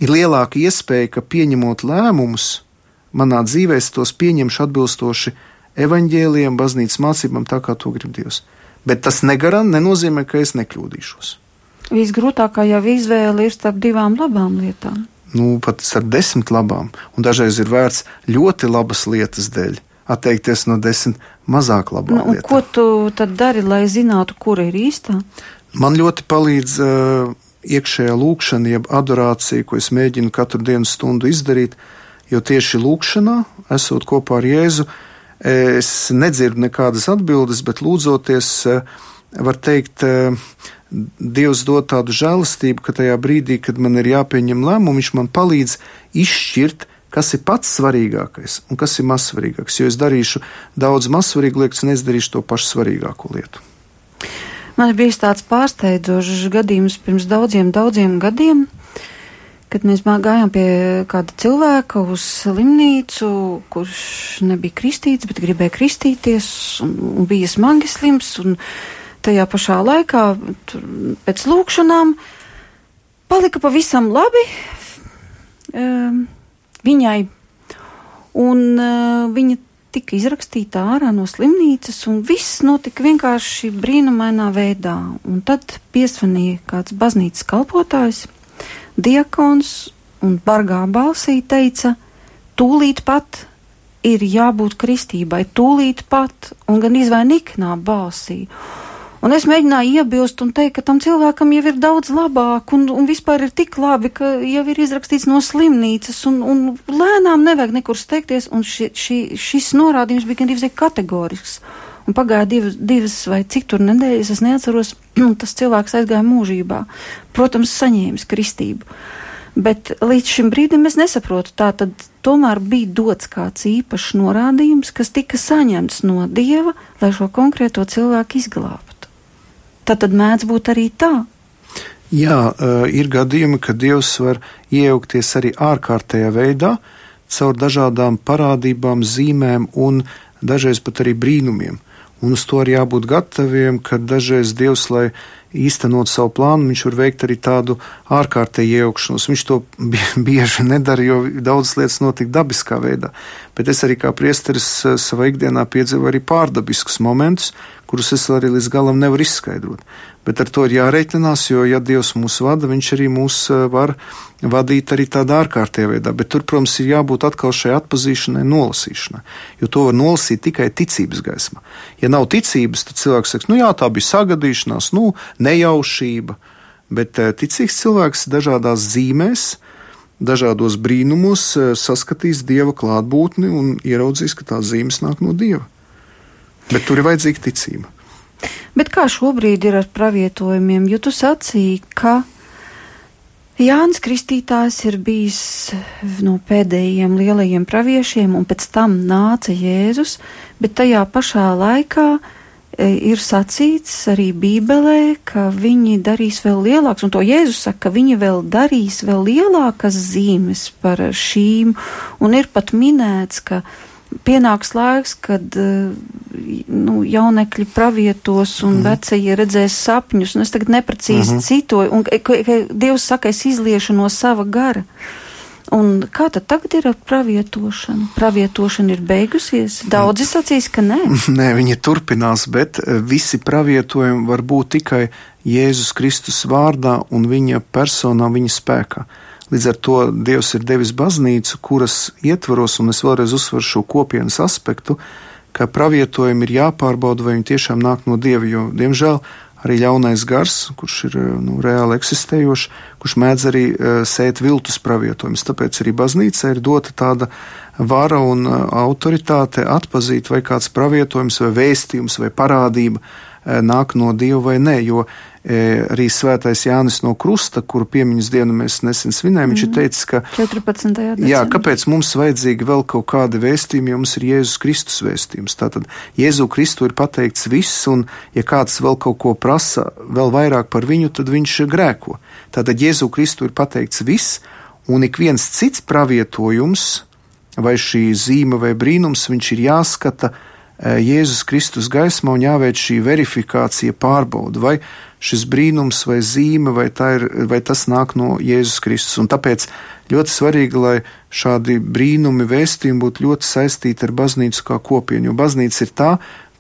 B: ir lielāka iespēja, ka pieņemot lēmumus manā dzīvē, es tos pieņemšu atbilstoši evaņģēliem, baznīcas mācībām, tā kā to grib Dievs. Bet tas negaran nenozīmē, ka es nekļūdīšos.
A: Visgrūtākā jau izvēle ir starp divām labām lietām.
B: Nu, pat starp desmit labām, un dažreiz ir vērts ļoti labas lietas dēļ atteikties no desmit mazāk labām nu, lietām.
A: Ko tu tad dari, lai zinātu, kura ir īstā?
B: Man ļoti palīdz uh, iekšējā lūkšana, jeb adorācija, ko es mēģinu katru dienu stundu izdarīt, jo tieši lūkšanā, esot kopā ar Jēzu, uh, Es nedzirdu nekādas atbildes, bet lūdzoties, eh, var teikt, eh, Dievs dod tādu žēlastību, ka tajā brīdī, kad man ir jāpieņem lēmumu, viņš man palīdz izšķirt, kas ir pats svarīgākais un kas ir mazsvarīgāks. Jo es darīšu daudz mazsvarīgu lietu, un es darīšu to pašu svarīgāko lietu.
A: Man ir bijis tāds pārsteidzošs gadījums pirms daudziem, daudziem gadiem, kad mēs gājām pie kāda cilvēka uz slimnīcu, kurš nebija kristīts, bet gribēja kristīties un, un bija smagi slims, tajā pašā laikā pēc lūkšanām palika pavisam labi um, viņai, un uh, viņa tika izrakstīta ārā no slimnīcas, un viss notika vienkārši brīnumainā veidā. Un tad piesvanīja kāds baznīcas kalpotājs diakons un bargā balsī teica: Tūlīt pat ir jābūt kristībai, tūlīt pat, un gan izvainīgā balsī. Un es mēģināju iebilst un teikt, ka tam cilvēkam jau ir daudz labāk, un, un vispār ir tik labi, ka jau ir izrakstīts no slimnīcas, un, un lēnām nevajag nekur steigties, un ši, ši, šis norādījums bija gandrīz kategorisks. Un pagāja divas, divas vai cik tur nedēļas, es neatceros, tas cilvēks aizgāja mūžībā. Protams, saņēmis kristību. Bet līdz šim brīdim es nesaprotu, tā tad tomēr bija dots kāds īpašs norādījums, kas tika saņemts no Dieva, lai šo konkrēto cilvēku izglābtu. Tā tad mēdz būt arī tā.
B: Jā, ir gadījumi, kad Dievs var iejaukties arī ārkārtējā veidā, caur dažādām parādībām, zīmēm un dažreiz pat arī brīnumiem. Un uz to arī jābūt gataviem, ka dažreiz Dievs, lai īstenot savu plānu, viņš var veikt arī tādu ārkārtēju iejaukšanos. Viņš to bieži nedara, jo daudzas lietas notiek dabiskā veidā. Bet es arī kā priesteris eh, savā ikdienā piedzīvoju arī pārdabiskus momentus, kurus es arī līdz galam nevaru izskaidrot. Bet ar to ir jārēķinās, jo, ja Dievs mūs vada, Viņš arī mūs eh, var vadīt arī tādā ārkārtējā veidā. Bet tur, protams, ir jābūt atkal šai atpazīšanai, nolasīšanai, jo to var nolasīt tikai ticības gaismā. Ja nav ticības, tad cilvēks saka, nu jā, tā bija sagadīšanās, nu, nejaušība. Bet eh, ticīgs cilvēks dažādās zīmēs, dažādos brīnumos eh, saskatīs dieva klātbūtni un ieraudzīs, ka tās zīmes nāk no dieva. Bet tur ir vajadzīga ticība.
A: Bet kā šobrīd ir ar pravietojumiem? Jo tu sacīji, ka Jānis Kristītājs ir bijis no pēdējiem lielajiem praviešiem, un pēc tam nāca Jēzus, bet tajā pašā laikā e, ir sacīts arī Bībelē, ka viņi darīs vēl lielākas, un to Jēzus saka, ka viņi vēl darīs vēl lielākas zīmes par šīm, un ir pat minēts, ka pienāks laiks, kad eh, nu, jaunekļi pravietos un mm. vecie redzēs sapņus, un es tagad neprecīzi mm -hmm. citoju, un ka, ka Dievs saka, es izliešu no sava gara. Un kā tad tagad ir ar pravietošanu? Pravietošana ir beigusies. Daudzi sacīs, ka nē.
B: Nē, viņi turpinās, bet eh, visi pravietojumi var būt tikai Jēzus Kristus vārdā un viņa personā, viņa spēkā. Līdz ar to Dievs ir devis baznīcu, kuras ietvaros, un es vēlreiz uzsveru šo kopienas aspektu, ka pravietojumi ir jāpārbauda, vai viņi tiešām nāk no Dieva, jo, diemžēl, arī ļaunais gars, kurš ir nu, reāli eksistējošs, kurš mēdz arī uh, sēt viltus pravietojumus. Tāpēc arī baznīca ir dota tāda vara un uh, autoritāte atpazīt, vai kāds pravietojums, vai vēstījums, vai parādība nāk no Dieva vai nē, jo arī svētais Jānis no Krusta, kuru piemiņas dienu mēs nesen svinējām, mm. viņš ir mhm. teicis, ka
A: 14. Decembrī.
B: Jā, kāpēc mums vajadzīgi vēl kaut kādi vēstījumi, ja mums ir Jēzus Kristus vēstījums? Tātad Jēzu Kristu ir pateikts viss, un ja kāds vēl kaut ko prasa vēl vairāk par viņu, tad viņš grēko. Tātad Jēzu Kristu ir pateikts viss, un ik viens cits pravietojums, vai šī zīme vai brīnums, viņš ir jāskata e, Jēzus Kristus gaismā un jāveic šī verifikācija pārbauda, vai šis brīnums vai zīme, vai, ir, vai tas nāk no Jēzus Kristus. Un tāpēc ļoti svarīgi, lai šādi brīnumi vēstījumi būtu ļoti saistīti ar baznīcu kā kopienu, jo baznīca ir tā,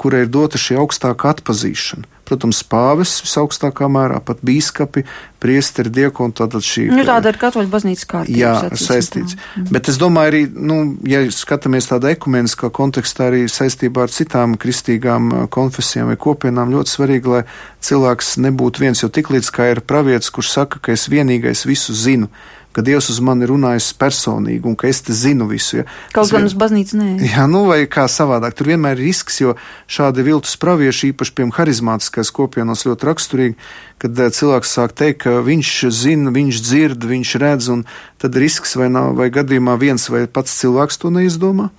B: kurai ir dota šī augstākā atpazīšana. Protams, pāvis visaugstākā mērā, pat bīskapi, priesteri, diekoni, tātad šī.
A: Nu, tāda ir katoļu baznīcas kārtība.
B: Jā, saistīts. Mm. Bet es domāju arī, nu, ja skatāmies tādā ekumeniskā kontekstā arī saistībā ar citām kristīgām konfesijām vai kopienām, ļoti svarīgi, lai cilvēks nebūtu viens, jo tiklīdz kā ir pravietis, kurš saka, ka es vienīgais visu zinu, ka Dievs uz mani runājas personīgi un ka es te zinu visu. Ja.
A: Kaut gan uz baznīcu nē.
B: Jā, nu vai kā savādāk. Tur vienmēr ir risks, jo šādi viltus pravieši, īpaši pie harizmātiskās kopienos, ļoti raksturīgi, kad eh, cilvēks sāk teikt, ka viņš zina, viņš dzird, viņš redz, un tad risks vai nav, vai gadījumā viens vai pats cilvēks to neizdomā.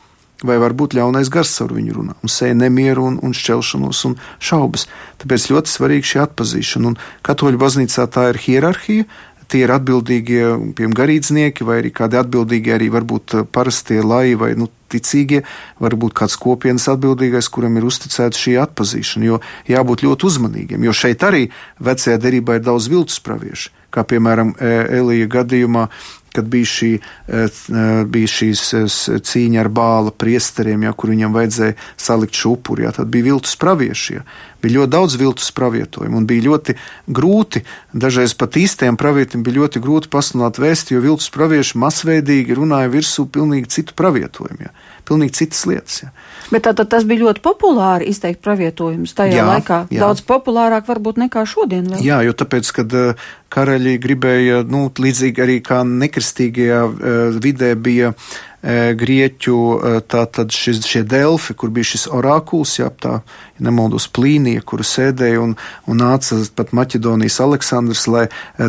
B: Vai varbūt ļaunais gars ar viņu runā, un sēž nemieru, un, un šķelšanos un šaubas. Tāpēc ļoti svarīga šī atpazīšana. Un katoļu baznīcā tā ir hierarhija, tie ir atbildīgie, piemēram, garīdznieki, vai arī kādi atbildīgi arī varbūt parastie lai vai nu, ticīgie, varbūt kāds kopienas atbildīgais, kuram ir uzticēta šī atpazīšana, jo jābūt ļoti uzmanīgiem, jo šeit arī vecajā derībā ir daudz viltus praviešu, kā piemēram Elija gadījumā, kad bija, šī, bija šīs cīņa ar bāla priesteriem, ja, kur viņam vajadzēja salikt šo upuri, ja, tad bija viltus pravieši. Ja. Bija ļoti daudz viltus pravietojumu un bija ļoti grūti, dažreiz pat īstiem pravietiem bija ļoti grūti pasludināt vēsti, jo viltus pravieši masveidīgi runāja virsū pilnīgi citu pravietojumu, ja. pilnīgi citas lietas. Ja.
A: Bet tātad tas bija ļoti populāri izteikt pravietojums tajā jā, laikā. Jā. Daudz populārāk varbūt nekā šodien. Vēl.
B: Jā, jo tāpēc, kad uh, karaļi gribēja, nu, līdzīgi arī kā nekristīgajā uh, vidē bija uh, grieķu, tātad šis, šie delfi, kur bija šis orākuls, jā, tā, nemaldos, plīnija, kuru sēdēja un, un nāca pat Maķedonijas Aleksandrs, lai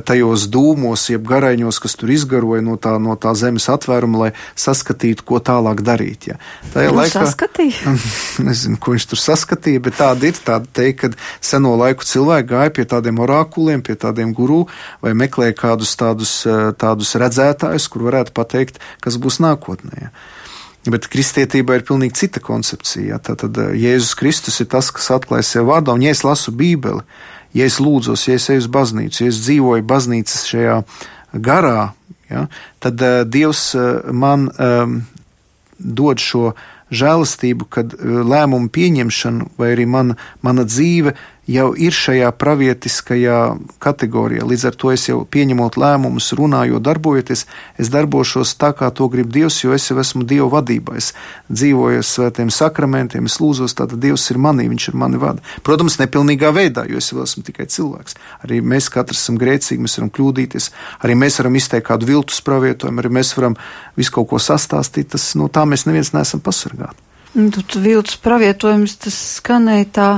B: tajos dūmos, jeb garaiņos, kas tur izgaroja no tā, no tā zemes atvēruma, lai saskatītu, ko tālāk darīt. Jā.
A: Tajā nu, laikā, saskatīja?
B: nezinu, ko viņš tur saskatīja, bet tāda ir tāda teikt, ka seno laiku cilvēki gāja pie tādiem orākuliem, pie tādiem guru, vai meklēja kādus tādus, eh, tādus redzētājus, kur varētu pateikt, kas būs nākotnē. Bet kristietība ir pilnīgi cita koncepcija. Tātad eh, Jēzus Kristus ir tas, kas atklāja sev vārdā, un ja es lasu Bībeli, ja es lūdzos, ja es eju uz baznīcu, ja es dzīvoju baznīcas šajā garā, ja, tad uh, Dievs uh, man um, dod šo žēlastību, kad lēmumu pieņemšanu vai arī mana, mana dzīve jau ir šajā pravietiskajā kategorijā. Līdz ar to es jau pieņemot lēmumus, runājot, darbojoties, es darbošos tā, kā to grib Dievs, jo es jau esmu Dieva vadībā. Es dzīvoju ar svētiem sakramentiem, es lūzos, tātad Dievs ir manī, Viņš ir mani vada. Protams, nepilnīgā veidā, jo es vēl esmu tikai cilvēks. Arī mēs katrs esam grēcīgi, mēs varam kļūdīties, arī mēs varam izteikt kādu viltus pravietojumu, arī mēs varam visu kaut ko sastāstīt. Tas, no tā mēs neviens neesam pasargāti.
A: Nu, tu viltus pravietojums, tas skanēja tā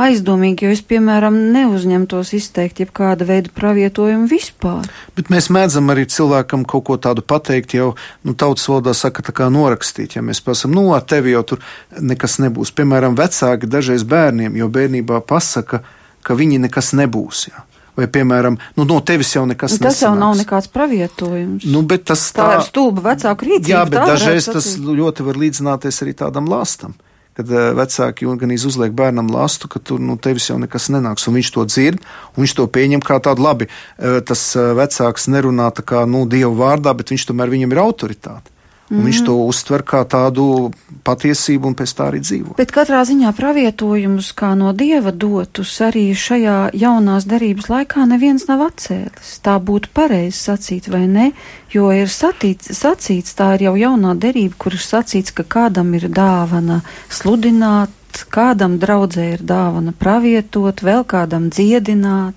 A: aizdomīgi, jo es, piemēram, neuzņemtos izteikt jebkāda veida pravietojumu vispār.
B: Bet mēs mēdzam arī cilvēkam kaut ko tādu pateikt, jau nu, tautas valodā saka, tā kā norakstīt. Ja mēs pasakām, nu, ar tevi jau tur nekas nebūs. Piemēram, vecāki dažreiz bērniem jau bērnībā pasaka, ka viņi nekas nebūs. Ja. Vai, piemēram, nu, no tevis jau nekas
A: nesanāks. Tas jau nav nekāds pravietojums.
B: Nu, tas
A: tā, tā ir stulba vecāku rīcība.
B: Jā, bet dažreiz tas ļoti var līdzināties arī tādam lastam kad uh, vecāki gan uzliek bērnam lastu, ka tur no nu, tevis jau nekas nenāks. Un viņš to dzird, un viņš to pieņem kā tādu labi. Uh, tas uh, vecāks nerunā tā kā nu, dievu vārdā, bet viņš tomēr viņam ir autoritāte. Mm. viņš to uztver kā tādu patiesību un pēc tā arī dzīvo.
A: Bet katrā ziņā pravietojumus kā no dieva dotus arī šajā jaunās darības laikā neviens nav atcēlis. Tā būtu pareizi sacīt vai ne, jo ir satīts, sacīts, tā ir jau jaunā derība, kur ir sacīts, ka kādam ir dāvana sludināt, kādam draudzē ir dāvana pravietot, vēl kādam dziedināt.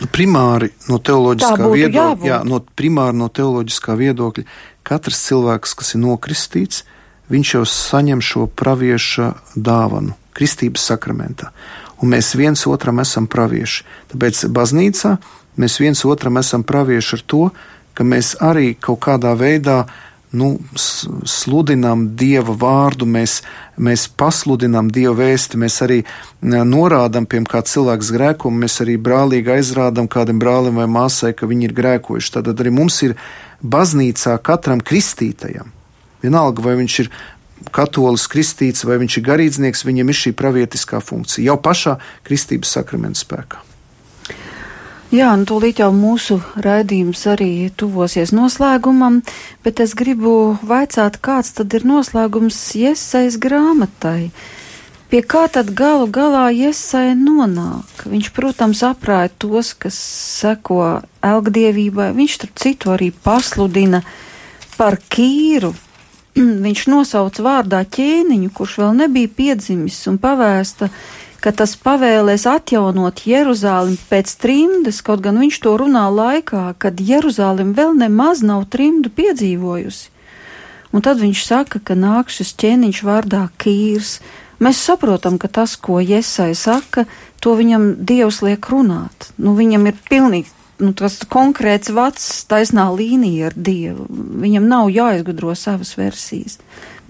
B: Nu, primāri no teoloģiskā viedokļa, jā, no, primāri no teoloģiskā viedokļa katrs cilvēks, kas ir nokristīts, viņš jau saņem šo pravieša dāvanu kristības sakramentā. Un mēs viens otram esam pravieši. Tāpēc baznīcā mēs viens otram esam pravieši ar to, ka mēs arī kaut kādā veidā nu, sludinām Dieva vārdu, mēs, mēs pasludinām Dieva vēsti, mēs arī norādām, piemēram, kā cilvēks grēko, mēs arī brālīgi aizrādām kādam brālim vai māsai, ka viņi ir grēkojuši. Tad arī mums ir baznīcā katram kristītajam. Vienalga, vai viņš ir katolis, kristīts vai viņš ir garīdznieks, viņam ir šī pravietiskā funkcija jau pašā kristības sakramenta spēkā.
A: Jā, un tūlīt jau mūsu raidījums arī tuvosies noslēgumam, bet es gribu vaicāt, kāds tad ir noslēgums Iesais grāmatai. Pie kā tad galu galā Iesai nonāk? Viņš, protams, aprāja tos, kas seko elgdievībai, viņš tur citu arī pasludina par kīru. viņš nosauc vārdā ķēniņu, kurš vēl nebija piedzimis un pavēsta, ka tas pavēlēs atjaunot Jeruzālim pēc trimdes, kaut gan viņš to runā laikā, kad Jeruzālim vēl nemaz nav trimdu piedzīvojusi. Un tad viņš saka, ka nāk šis ķēniņš vārdā Kīrs. Mēs saprotam, ka tas, ko Iesai saka, to viņam Dievs liek runāt. Nu, viņam ir pilnīgi nu, tas konkrēts vats, taisnā līnija ar Dievu. Viņam nav jāizgudro savas versijas.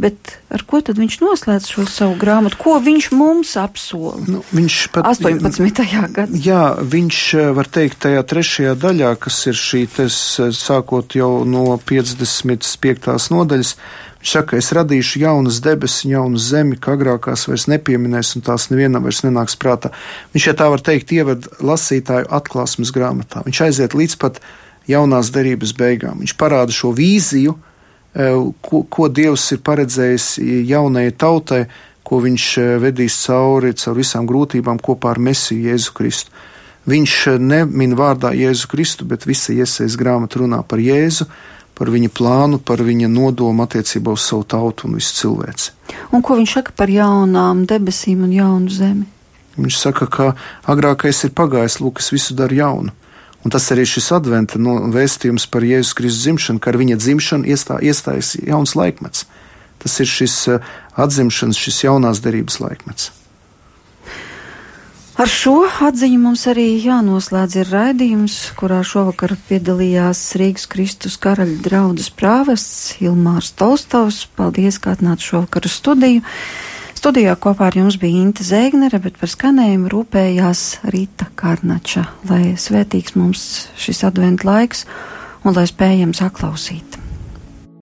A: bet ar ko tad viņš noslēdz šo savu grāmatu? Ko viņš mums apsola?
B: Nu, viņš pat
A: 18. gadā.
B: Jā, viņš var teikt tajā trešajā daļā, kas ir šī, tas, sākot jau no 55. nodaļas, Viņš saka, es radīšu jaunas debesis, jaunu zemi, kā agrākās vairs nepieminēs, un tās nevienam vairs nenāks prātā. Viņš, ja tā var teikt, ieved lasītāju atklāsmes grāmatā. Viņš aiziet līdz pat jaunās derības beigām. Viņš parāda šo vīziju, e, ko, ko Dievs ir paredzējis jaunajai tautai, ko viņš e, vedīs cauri, cauri visām grūtībām kopā ar Mesiju Jēzu Kristu. Viņš e, nemin vārdā Jēzu Kristu, bet visa iesaistas grāmata runā par Jēzu par viņa plānu, par viņa nodomu attiecībā uz savu tautu un visu cilvēci.
A: Un ko viņš saka par jaunām debesīm un jaunu zemi?
B: Viņš saka, ka agrākais ir pagājis, lūk, es visu daru jaunu. Un tas arī šis adventa no vēstījums par Jēzus Kristus dzimšanu, ka ar viņa dzimšanu iestā, iestājas jauns laikmets. Tas ir šis eh, atzimšanas, šis jaunās derības laikmets.
A: Ar šo atziņu mums arī jānoslēdz ir raidījums, kurā šovakar piedalījās Rīgas Kristus karaļa draudzes prāvests Ilmārs Tolstovs. Paldies, ka atnāca šovakar uz studiju. Studijā kopā ar jums bija Inte Zēgnere, bet par skanējumu rūpējās Rīta Kārnača, lai svētīgs mums šis advent laiks un lai spējam saklausīt.